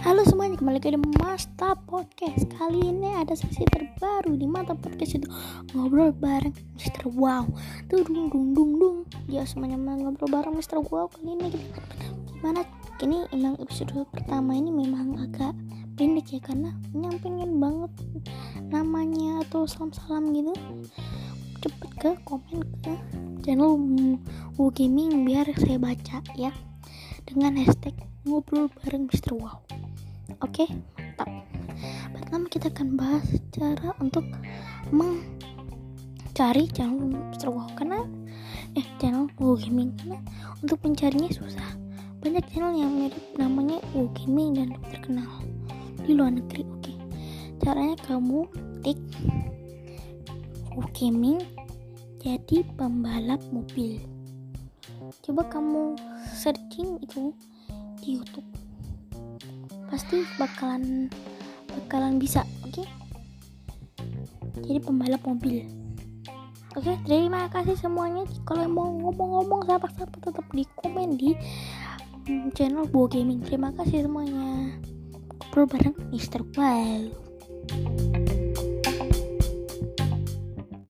lagi di Masta Podcast Kali ini ada sesi terbaru di mata podcast itu Ngobrol bareng Mr. Wow Tuh dung dung dung dung Ya semuanya ngobrol bareng Mr. Wow Kali ini kita Gimana Ini emang episode pertama ini memang agak pendek ya Karena nyampingin banget namanya atau salam-salam gitu Cepet ke komen ke channel Wu Gaming biar saya baca ya dengan hashtag ngobrol bareng Mr. Wow Oke, mantap. Pertama kita akan bahas cara untuk mencari channel Mr. Wow karena eh channel Wow Gaming karena untuk mencarinya susah. Banyak channel yang mirip namanya Wow Gaming dan terkenal di luar negeri. Oke. Caranya kamu tik Wow Gaming jadi pembalap mobil. Coba kamu searching itu di YouTube pasti bakalan bakalan bisa oke okay? jadi pembalap mobil oke okay, terima kasih semuanya kalau mau ngomong-ngomong siapa-siapa tetap di komen di um, channel Bo Gaming terima kasih semuanya ngobrol bareng Mr. Wow